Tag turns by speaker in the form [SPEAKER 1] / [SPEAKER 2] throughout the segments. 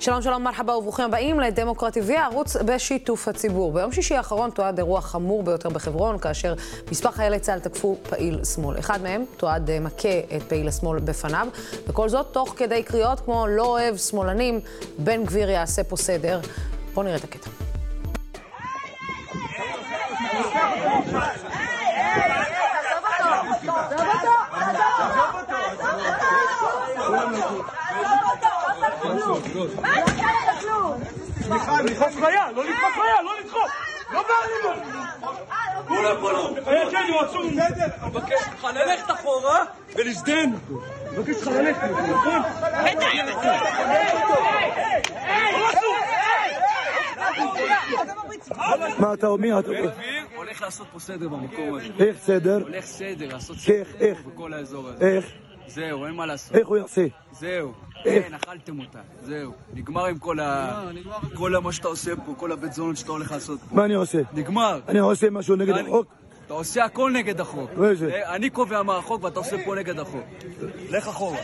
[SPEAKER 1] שלום שלום, מרחבה וברוכים הבאים לדמוקרטי TV, הערוץ בשיתוף הציבור. ביום שישי האחרון תועד אירוע חמור ביותר בחברון, כאשר מספר חיילי צה"ל תקפו פעיל שמאל. אחד מהם תועד אה, מכה את פעיל השמאל בפניו, וכל זאת תוך כדי קריאות כמו לא אוהב שמאלנים, בן גביר יעשה פה סדר. בואו נראה את הקטע.
[SPEAKER 2] סליחה, לדחוף חיה, לא לדחוף חיה, לא לדחוף! לא באלימות! כולם פה לא. כן, הוא עצור. בסדר, אני מבקש ממך ללכת אחורה ולהזדהן. מבקש ממך ללכת, נכון?
[SPEAKER 3] מה אתה אומר? אתה-
[SPEAKER 4] בן גביר הולך לעשות פה סדר במקום הזה.
[SPEAKER 3] איך סדר?
[SPEAKER 4] הולך סדר, לעשות סדר? בכל האזור הזה.
[SPEAKER 3] איך?
[SPEAKER 4] זהו, אין מה לעשות.
[SPEAKER 3] איך הוא יעשה?
[SPEAKER 4] זהו. כן, אכלתם אותה. זהו. נגמר עם כל ה... כל מה שאתה עושה פה, כל הבית זונות שאתה הולך לעשות פה.
[SPEAKER 3] מה אני עושה?
[SPEAKER 4] נגמר.
[SPEAKER 3] אני עושה משהו נגד החוק?
[SPEAKER 4] אתה עושה הכל נגד החוק.
[SPEAKER 3] ואיזה?
[SPEAKER 4] אה, אני קובע מה החוק ואתה עושה פה נגד החוק. לך אחורה.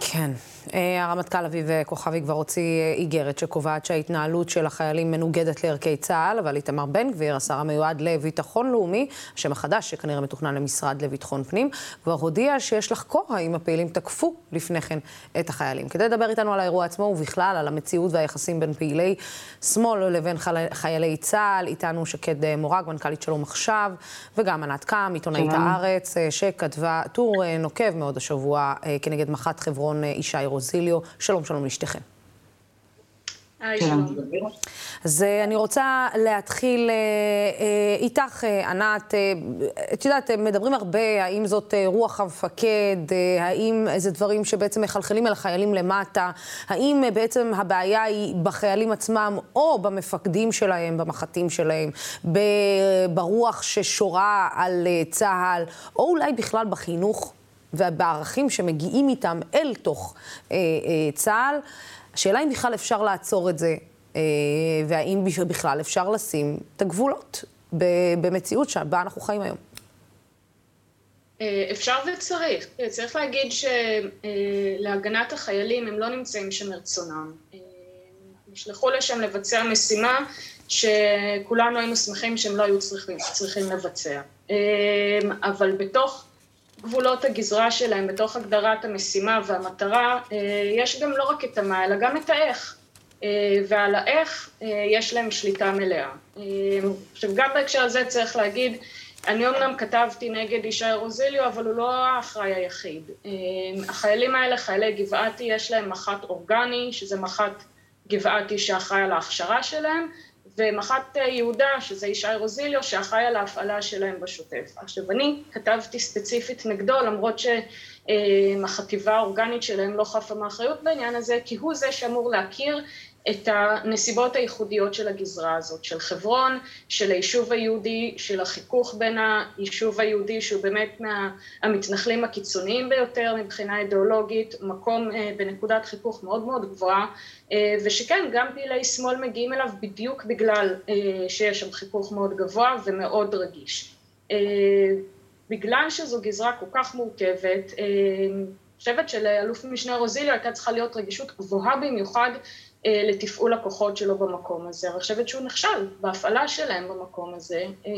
[SPEAKER 1] כן. אה, הרמטכ"ל אביב כוכבי כבר הוציא אה, איגרת שקובעת שההתנהלות של החיילים מנוגדת לערכי צה"ל, אבל איתמר בן גביר, השר המיועד לביטחון לאומי, השם החדש שכנראה מתוכנן למשרד לביטחון פנים, כבר הודיע שיש לחקור האם הפעילים תקפו לפני כן את החיילים. כדי לדבר איתנו על האירוע עצמו ובכלל על המציאות והיחסים בין פעילי שמאל לבין חיילי- צה"ל, איתנו שקד אה, מורג, מנכ"לית שלום עכשיו, וגם ענת קם, עיתונאית הארץ, אה, שכתבה טור אה, נוקב מאוד השבוע אה, כנגד מח"ט חברון אה, ישי רוזיליו. שלום, שלום.
[SPEAKER 5] היי, שלום.
[SPEAKER 1] אז אה, אני רוצה להתחיל אה, אה, איתך, ענת. את יודעת, מדברים הרבה, האם זאת רוח המפקד, האם זה דברים שבעצם מחלחלים אל החיילים למטה, האם בעצם הבעיה היא בחיילים עצמם או במפקדים שלהם, במח"טים שלהם, ברוח ששורה על צה"ל, או אולי בכלל בחינוך ובערכים שמגיעים איתם אל תוך אה, אה, צה"ל. השאלה אם בכלל אפשר לעצור את זה, אה, והאם בכלל אפשר לשים את הגבולות במציאות שבה אנחנו חיים היום.
[SPEAKER 5] אה, אפשר וצריך. אה, צריך להגיד שלהגנת החיילים הם לא נמצאים שם מרצונם. אה, נשלחו לשם לבצע משימה שכולנו היינו שמחים שהם לא היו צריכים, צריכים לבצע. אה, אבל בתוך גבולות הגזרה שלהם, בתוך הגדרת המשימה והמטרה, אה, יש גם לא רק את המה, אלא גם את האיך. אה, ועל האיך אה, יש להם שליטה מלאה. אה, עכשיו, גם בהקשר הזה צריך להגיד, אני אומנם כתבתי נגד ישי רוזיליו, אבל הוא לא האחראי היחיד. החיילים האלה, חיילי גבעתי, יש להם מח"ט אורגני, שזה מח"ט גבעתי שאחראי על ההכשרה שלהם, ומח"ט יהודה, שזה ישי רוזיליו, שאחראי על ההפעלה שלהם בשוטף. עכשיו, אני כתבתי ספציפית נגדו, למרות שהחטיבה האורגנית שלהם לא חפה מאחריות בעניין הזה, כי הוא זה שאמור להכיר את הנסיבות הייחודיות של הגזרה הזאת, של חברון, של היישוב היהודי, של החיכוך בין היישוב היהודי, שהוא באמת מהמתנחלים הקיצוניים ביותר מבחינה אידיאולוגית, מקום אה, בנקודת חיכוך מאוד מאוד גבוהה, אה, ושכן, גם פעילי שמאל מגיעים אליו בדיוק בגלל אה, שיש שם חיכוך מאוד גבוה ומאוד רגיש. אה, בגלל שזו גזרה כל כך מורכבת, אה, אני חושבת שלאלוף משנה רוזיליו הייתה צריכה להיות רגישות גבוהה במיוחד אה, לתפעול הכוחות שלו במקום הזה. אני חושבת שהוא נכשל בהפעלה שלהם במקום הזה, אה,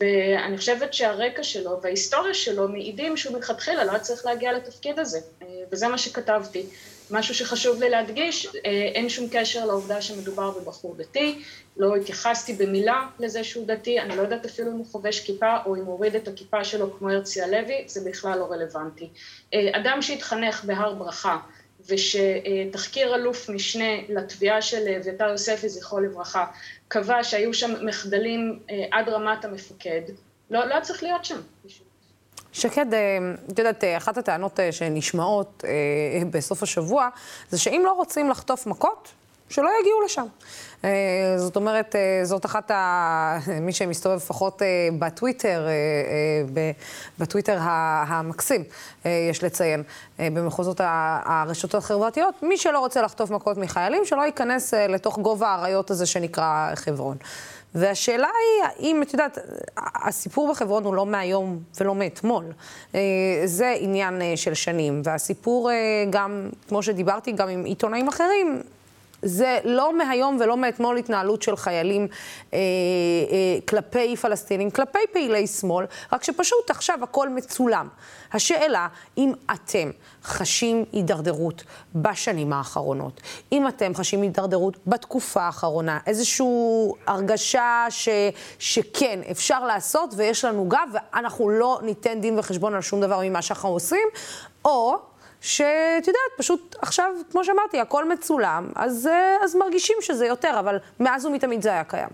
[SPEAKER 5] ואני חושבת שהרקע שלו וההיסטוריה שלו מעידים שהוא מלכתחילה לא היה צריך להגיע לתפקיד הזה, אה, וזה מה שכתבתי. משהו שחשוב לי להדגיש, אה, אין שום קשר לעובדה שמדובר בבחור דתי, לא התייחסתי במילה לזה שהוא דתי, אני לא יודעת אפילו אם הוא חובש כיפה או אם הוא הוריד את הכיפה שלו כמו הרצי הלוי, זה בכלל לא רלוונטי. אה, אדם שהתחנך בהר ברכה, ושתחקיר אלוף משנה לתביעה של אביתר יוספי, זכרו לברכה, קבע שהיו שם מחדלים אה, עד רמת המפקד, לא, לא צריך להיות שם.
[SPEAKER 1] שקד, אה, את יודעת, אה, אחת הטענות אה, שנשמעות אה, בסוף השבוע, זה שאם לא רוצים לחטוף מכות, שלא יגיעו לשם. אה, זאת אומרת, אה, זאת אחת ה... מי שמסתובב לפחות אה, בטוויטר, בטוויטר המקסים, יש לציין, במחוזות הרשתות החברתיות, מי שלא רוצה לחטוף מכות מחיילים, שלא ייכנס לתוך גובה האריות הזה שנקרא חברון. והשאלה היא, האם, את יודעת, הסיפור בחברון הוא לא מהיום ולא מאתמול. זה עניין של שנים. והסיפור גם, כמו שדיברתי גם עם עיתונאים אחרים, זה לא מהיום ולא מאתמול התנהלות של חיילים אה, אה, כלפי פלסטינים, כלפי פעילי שמאל, רק שפשוט עכשיו הכל מצולם. השאלה, אם אתם חשים הידרדרות בשנים האחרונות, אם אתם חשים הידרדרות בתקופה האחרונה, איזושהי הרגשה ש, שכן, אפשר לעשות ויש לנו גב ואנחנו לא ניתן דין וחשבון על שום דבר ממה שאנחנו עושים, או שאת יודעת, פשוט עכשיו, כמו שאמרתי, הכל מצולם, אז, אה, אז מרגישים שזה יותר, אבל מאז ומתמיד זה היה קיים.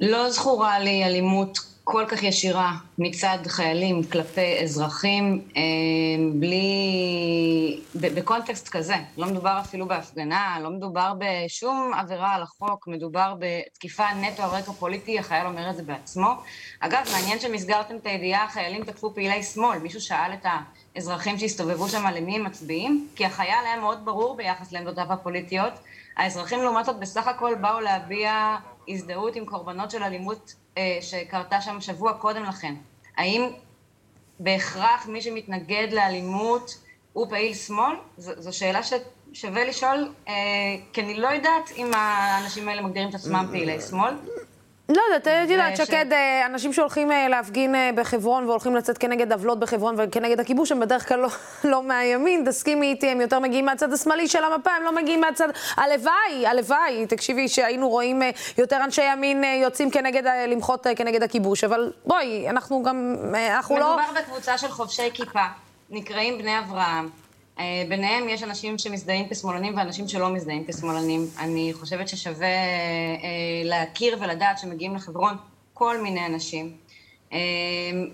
[SPEAKER 6] לא זכורה לי אלימות כל כך ישירה מצד חיילים כלפי אזרחים, אה, בלי... בקונטקסט כזה. לא מדובר אפילו בהפגנה, לא מדובר בשום עבירה על החוק, מדובר בתקיפה נטו על רקע פוליטי, החייל אומר את זה בעצמו. אגב, מעניין שמסגרתם את הידיעה, החיילים תקפו פעילי שמאל. מישהו שאל את האזרחים שהסתובבו שם למי הם מצביעים? כי החייל היה מאוד ברור ביחס לעמדותיו הפוליטיות. האזרחים לעומת זאת בסך הכל באו להביע הזדהות עם קורבנות של אלימות אה, שקרתה שם שבוע קודם לכן. האם בהכרח מי שמתנגד לאלימות הוא פעיל שמאל? זו, זו שאלה ששווה לשאול, אה, כי אני לא יודעת אם האנשים האלה מגדירים את עצמם פעילי שמאל.
[SPEAKER 1] לא יודעת, את יודעת, שקד, אה, אנשים שהולכים אה, להפגין אה, בחברון והולכים לצאת כנגד עוולות בחברון וכנגד הכיבוש, הם בדרך כלל לא, לא מהימין, תסכימי איתי, הם יותר מגיעים מהצד השמאלי של המפה, הם לא מגיעים מהצד... הלוואי, הלוואי, תקשיבי, שהיינו רואים יותר אנשי ימין יוצאים כנגד, למחות כנגד הכיבוש, אבל בואי, אנחנו גם, אנחנו
[SPEAKER 6] מדובר
[SPEAKER 1] לא...
[SPEAKER 6] מדובר בקבוצה של חובשי כיפה, נקראים בני אברהם. אה, ביניהם יש אנשים שמזדהים כשמאלנים ואנשים שלא מזדהים כשמאלנים. אני חושבת ששווה אה, להכיר ולדעת שמגיעים לחברון כל מיני אנשים. אה,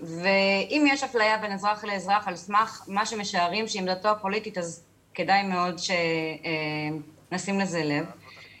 [SPEAKER 6] ואם יש אפליה בין אזרח לאזרח על סמך מה שמשערים שעמדתו הפוליטית, אז כדאי מאוד שנשים לזה לב.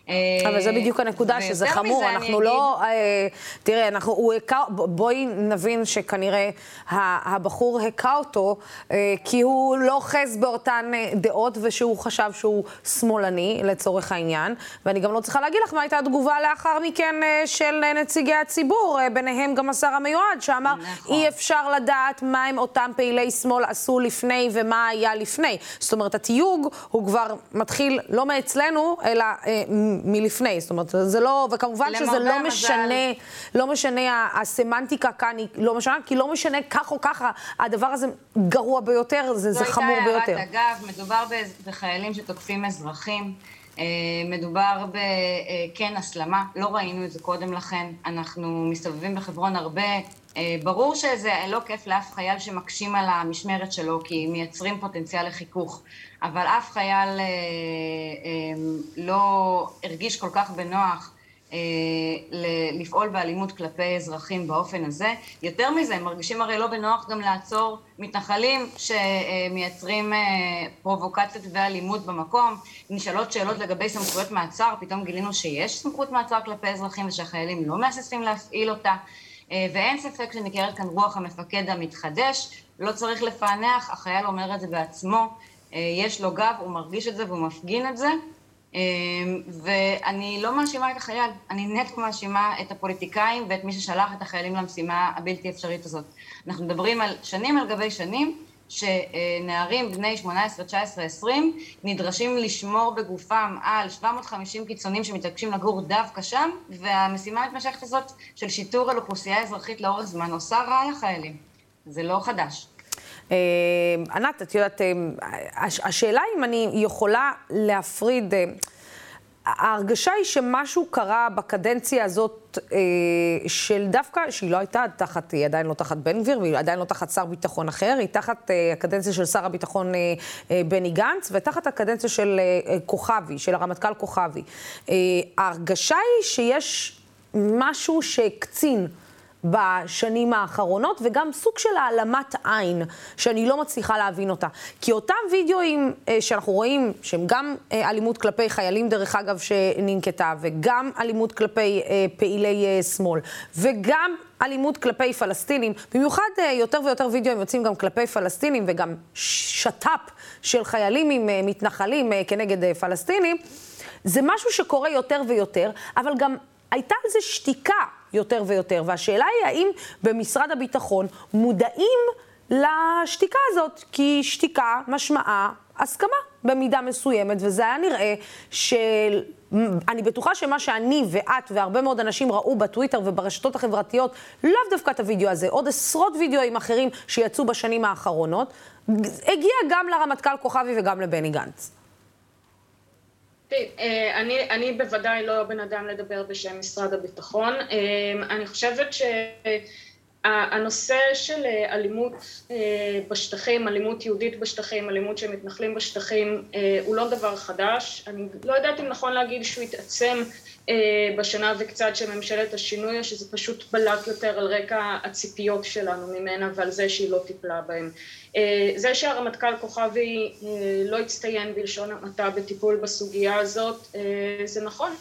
[SPEAKER 1] אה, אבל זה בדיוק הנקודה, שזה חמור, אנחנו לא... אה, תראה, אנחנו, הוא הכה, בואי נבין שכנראה הבחור הכה אותו, אה, כי הוא לא אוחז באותן דעות, ושהוא חשב שהוא שמאלני, לצורך העניין. ואני גם לא צריכה להגיד לך מה הייתה התגובה לאחר מכן של נציגי הציבור, ביניהם גם השר המיועד, שאמר, נכון. אי אפשר לדעת מה הם אותם פעילי שמאל עשו לפני ומה היה לפני. זאת אומרת, התיוג הוא כבר מתחיל לא מאצלנו, אלא מלפני, זאת אומרת, זה לא, וכמובן שזה לא המזל. משנה, לא משנה, הסמנטיקה כאן היא לא משנה, כי לא משנה כך או ככה, הדבר הזה גרוע ביותר, זה, זה חמור ביותר. זו
[SPEAKER 6] הייתה הערת אגב, מדובר בחיילים שתוקפים אזרחים. אה, מדובר בכן אה, הסלמה, לא ראינו את זה קודם לכן, אנחנו מסתובבים בחברון הרבה. אה, ברור שזה לא כיף לאף חייל שמקשים על המשמרת שלו, כי מייצרים פוטנציאל לחיכוך, אבל אף חייל לא הרגיש כל כך בנוח לפעול באלימות כלפי אזרחים באופן הזה. יותר מזה, הם מרגישים הרי לא בנוח גם לעצור מתנחלים שמייצרים פרובוקציות ואלימות במקום. נשאלות שאלות לגבי סמכויות מעצר, פתאום גילינו שיש סמכות מעצר כלפי אזרחים ושהחיילים לא מהססים להפעיל אותה. ואין ספק שניכרת כאן רוח המפקד המתחדש, לא צריך לפענח, החייל אומר את זה בעצמו, יש לו גב, הוא מרגיש את זה והוא מפגין את זה. ואני לא מאשימה את החייל, אני נטו מאשימה את הפוליטיקאים ואת מי ששלח את החיילים למשימה הבלתי אפשרית הזאת. אנחנו מדברים על שנים על גבי שנים, שנערים בני 18, 19, 20 נדרשים לשמור בגופם על 750 קיצונים שמתעקשים לגור דווקא שם, והמשימה המתמשכת הזאת של שיטור על אוכלוסייה אזרחית לאורך זמן עושה רע לחיילים. זה לא חדש.
[SPEAKER 1] אה, ענת, את יודעת, אה, השאלה אם אני יכולה להפריד... אה, ההרגשה היא שמשהו קרה בקדנציה הזאת אה, של דווקא, שהיא לא הייתה תחת, היא עדיין לא תחת בן גביר, והיא עדיין לא תחת שר ביטחון אחר, היא תחת אה, הקדנציה של שר הביטחון אה, אה, בני גנץ, ותחת הקדנציה של אה, כוכבי, של הרמטכ"ל כוכבי. אה, ההרגשה היא שיש משהו שהקצין. בשנים האחרונות, וגם סוג של העלמת עין, שאני לא מצליחה להבין אותה. כי אותם וידאוים אה, שאנחנו רואים, שהם גם אה, אלימות כלפי חיילים, דרך אגב, שננקטה, וגם אלימות כלפי אה, פעילי אה, שמאל, וגם אלימות כלפי פלסטינים, במיוחד אה, יותר ויותר וידאוים יוצאים גם כלפי פלסטינים, וגם שת"פ של חיילים עם אה, מתנחלים אה, כנגד אה, פלסטינים, זה משהו שקורה יותר ויותר, אבל גם הייתה על זה שתיקה יותר ויותר, והשאלה היא האם במשרד הביטחון מודעים לשתיקה הזאת, כי שתיקה משמעה הסכמה במידה מסוימת, וזה היה נראה של... אני בטוחה שמה שאני ואת והרבה מאוד אנשים ראו בטוויטר וברשתות החברתיות, לאו דווקא את הוידאו הזה, עוד עשרות וידאוים אחרים שיצאו בשנים האחרונות, הגיע גם לרמטכ"ל כוכבי וגם לבני גנץ.
[SPEAKER 5] אה, אני, בוודאי לא בן אדם לדבר בשם משרד הביטחון. אה, אני חושבת שהנושא של אלימות אה, בשטחים, אלימות יהודית בשטחים, אלימות של מתנחלים בשטחים, הוא לא דבר חדש. אני לא יודעת אם נכון להגיד שהוא התעצם בשנה וקצת של ממשלת השינוי, או שזה פשוט בלט יותר על רקע הציפיות שלנו ממנה ועל זה שהיא לא טיפלה בהם. אה, זה שהרמטכ"ל כוכבי אה, לא הצטיין בלשון המעטה בטיפול בסוגיה הזאת, אה, זה נכון,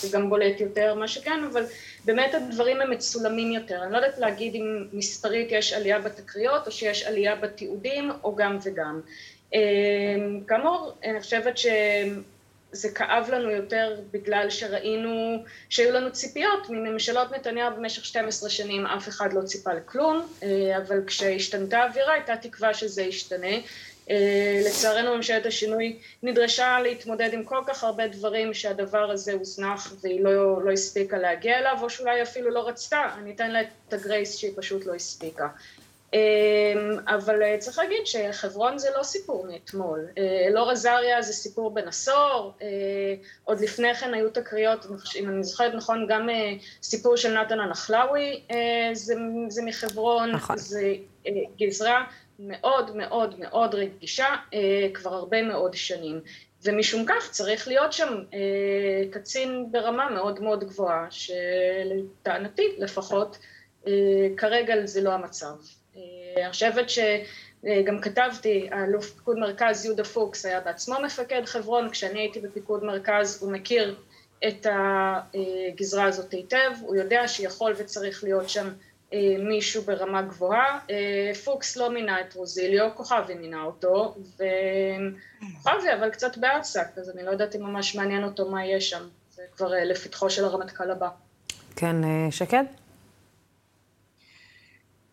[SPEAKER 5] זה גם בולט יותר מה שכן, אבל באמת הדברים הם מצולמים יותר. אני לא יודעת להגיד אם מספרית יש עלייה בתקריות או שיש עלייה בתיעודים או גם וגם. כאמור, אני חושבת ש... זה כאב לנו יותר בגלל שראינו שהיו לנו ציפיות מממשלות נתניהו במשך 12 שנים. אף אחד לא ציפה לכלום אה, אבל כשהשתנתה האווירה הייתה תקווה שזה ישתנה. אה, לצערנו ממשלת השינוי נדרשה להתמודד עם כל כך הרבה דברים שהדבר הזה הוזנח והיא לא, לא הספיקה להגיע אליו או שאולי אפילו לא רצתה, אני אתן לה את הגרייס שהיא פשוט לא הספיקה אבל אה, צריך להגיד שחברון זה לא סיפור מאתמול. אה, אלאור עזריה זה סיפור בן עשור, אה, עוד לפני כן היו תקריות, אם אני זוכרת נכון, גם סיפור של נתן הנחלאווי זה, זה מחברון, נכון. זה גזרה מאוד מאוד מאוד רגישה כבר הרבה מאוד שנים. ומשום כך צריך להיות שם קצין ברמה מאוד מאוד גבוהה, שלטענתי לפחות, כרגע זה לא המצב. אני חושבת שגם כתבתי, האלוף פיקוד מרכז יהודה פוקס היה בעצמו מפקד חברון, כשאני הייתי בפיקוד מרכז הוא מכיר את הגזרה הזאת היטב, הוא יודע שיכול וצריך להיות שם אה, מישהו ברמה גבוהה. אה, פוקס לא מינה את רוזיליו, כוכבי מינה אותו, וכוכבי אבל קצת בארצק, אז אני לא יודעת אם ממש מעניין אותו מה יהיה שם, זה כבר אה, לפתחו של הרמטכ"ל הבא.
[SPEAKER 1] כן, שקד?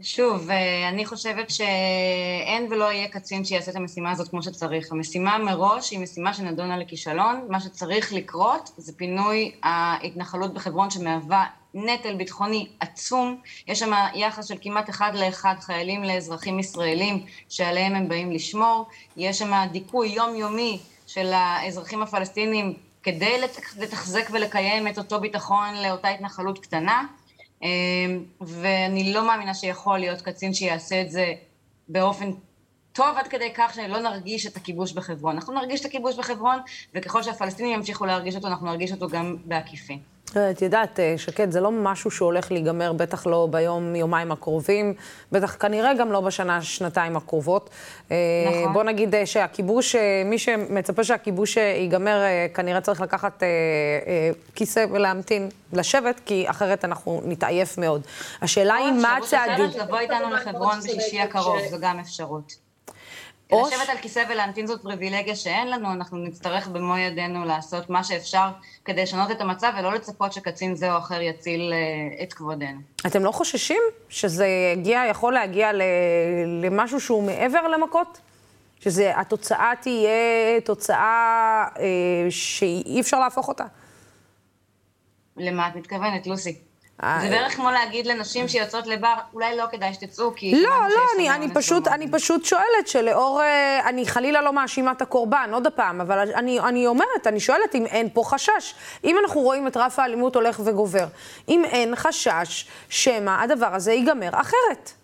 [SPEAKER 6] שוב, אה, אני חושבת שאין ולא יהיה קצין שיעשה את המשימה הזאת כמו שצריך. המשימה מראש היא משימה שנדונה לכישלון. מה שצריך לקרות זה פינוי ההתנחלות בחברון שמהווה נטל ביטחוני עצום. יש שם יחס של כמעט אחד לאחד חיילים לאזרחים ישראלים שעליהם הם באים לשמור. יש שם דיכוי יומיומי של האזרחים הפלסטינים כדי לתחזק ולקיים את אותו ביטחון לאותה התנחלות קטנה. אמ, ואני לא מאמינה שיכול להיות קצין שיעשה את זה באופן טוב עד כדי כך שלא נרגיש את הכיבוש בחברון. אנחנו נרגיש את הכיבוש בחברון, וככל שהפלסטינים ימשיכו להרגיש אותו, אנחנו נרגיש אותו גם בעקיפין.
[SPEAKER 1] את יודעת, אה, שקד, זה לא משהו שהולך להיגמר, בטח לא ביום, יומיים הקרובים, בטח כנראה גם לא בשנה, שנתיים הקרובות. אה, נכון. בוא נגיד אה, שהכיבוש, מי שמצפה שהכיבוש ייגמר, כנראה צריך לקחת כיסא ולהמתין, לשבת, כי אחרת אנחנו נתעייף מאוד. השאלה היא מה הצעדים...
[SPEAKER 6] אפשרות אחרת לבוא איתנו לחברון בשישי הקרוב, זו גם אפשרות. לשבת על כיסא ולהמתין זאת פריבילגיה שאין לנו, אנחנו נצטרך במו ידינו לעשות מה שאפשר כדי לשנות את המצב ולא לצפות שקצין זה או אחר יציל אה, את כבודנו.
[SPEAKER 1] אתם לא חוששים שזה יגיע, יכול להגיע למשהו שהוא מעבר למכות? שהתוצאה תהיה תוצאה אה, שאי אפשר להפוך אותה?
[SPEAKER 6] למה את מתכוונת, לוסי? זה בערך כמו להגיד לנשים שיוצאות לבר, אולי לא כדאי שתצאו, כי...
[SPEAKER 1] לא, לא, אני, אני, פשוט, אני פשוט שואלת שלאור... אה, אני חלילה לא מאשימה את הקורבן, עוד פעם, אבל אני, אני אומרת, אני שואלת אם אין פה חשש. אם אנחנו רואים את רף האלימות הולך וגובר, אם אין חשש שמא הדבר הזה ייגמר אחרת.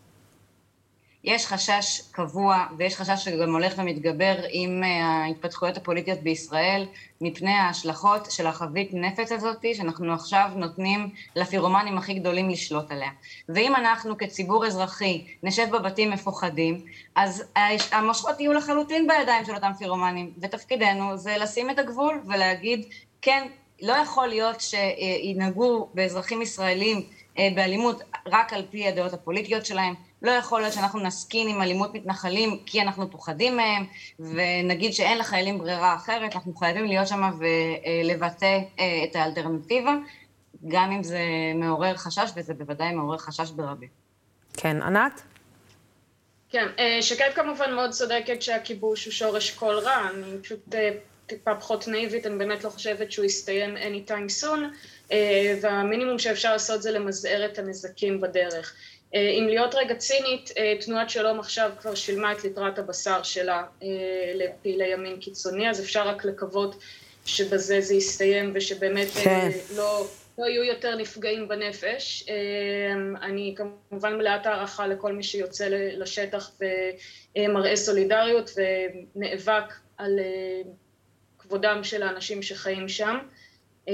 [SPEAKER 6] יש חשש קבוע, ויש חשש שגם הולך ומתגבר עם אה, ההתפתחויות הפוליטיות בישראל, מפני ההשלכות של החבית נפץ הזאת, שאנחנו עכשיו נותנים לפירומנים הכי גדולים לשלוט עליה. ואם אנחנו כציבור אזרחי נשב בבתים מפוחדים, אז המושכות יהיו לחלוטין בידיים של אותם פירומנים, ותפקידנו זה לשים את הגבול ולהגיד, כן, לא יכול להיות שינהגו באזרחים ישראלים אה, באלימות רק על פי הדעות הפוליטיות שלהם. לא יכול להיות שאנחנו נסכין עם אלימות מתנחלים כי אנחנו פוחדים מהם, ונגיד שאין לחיילים ברירה אחרת, אנחנו חייבים להיות שם ולבטא אה, את האלטרנטיבה, גם אם זה מעורר חשש, וזה בוודאי מעורר חשש ברבים.
[SPEAKER 1] כן, ענת?
[SPEAKER 5] כן, אה, שקד כמובן מאוד צודקת שהכיבוש הוא שורש כל רע, אני פשוט טיפה פחות נאיבית, אני באמת לא חושבת שהוא יסתיים anytime soon, אה, והמינימום שאפשר לעשות זה למזער את הנזקים בדרך. אה, אם להיות רגע צינית, אה, תנועת שלום עכשיו כבר שילמה את ליטרת הבשר שלה לפעילי ימין קיצוני, אז אפשר רק לקוות שבזה זה יסתיים ושבאמת כן. לא, לא יהיו יותר נפגעים בנפש. אני כמובן מלאת הערכה לכל מי שיוצא לשטח ומראה סולידריות ונאבק על כבודם של האנשים שחיים שם. אמ,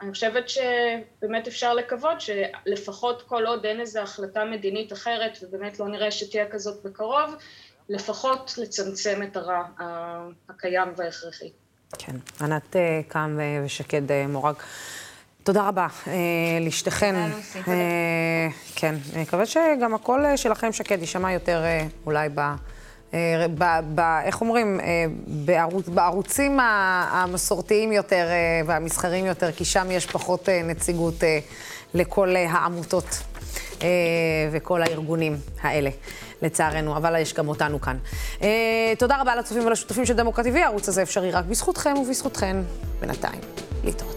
[SPEAKER 5] אני חושבת שבאמת אפשר לקוות שלפחות כל עוד אין איזו החלטה מדינית אחרת, ובאמת לא נראה שתהיה כזאת בקרוב, לפחות לצמצם את הרע הקיים וההכרחי.
[SPEAKER 1] כן, ענת אה, קם אה, ושקד אה, מורג. תודה רבה לשתיכן. כן, אני מקווה שגם הקול שלכם, שקד, יישמע יותר אולי ב... אה, ב, ב, איך אומרים, אה, בערוץ, בערוצים המסורתיים יותר אה, והמסחרים יותר, כי שם יש פחות נציגות לכל העמותות וכל הארגונים האלה, לצערנו, אבל יש גם אותנו כאן. תודה רבה לצופים ולשותפים של דמוקרטי TV, הערוץ הזה אפשרי רק בזכותכם ובזכותכן. בינתיים, להתראות.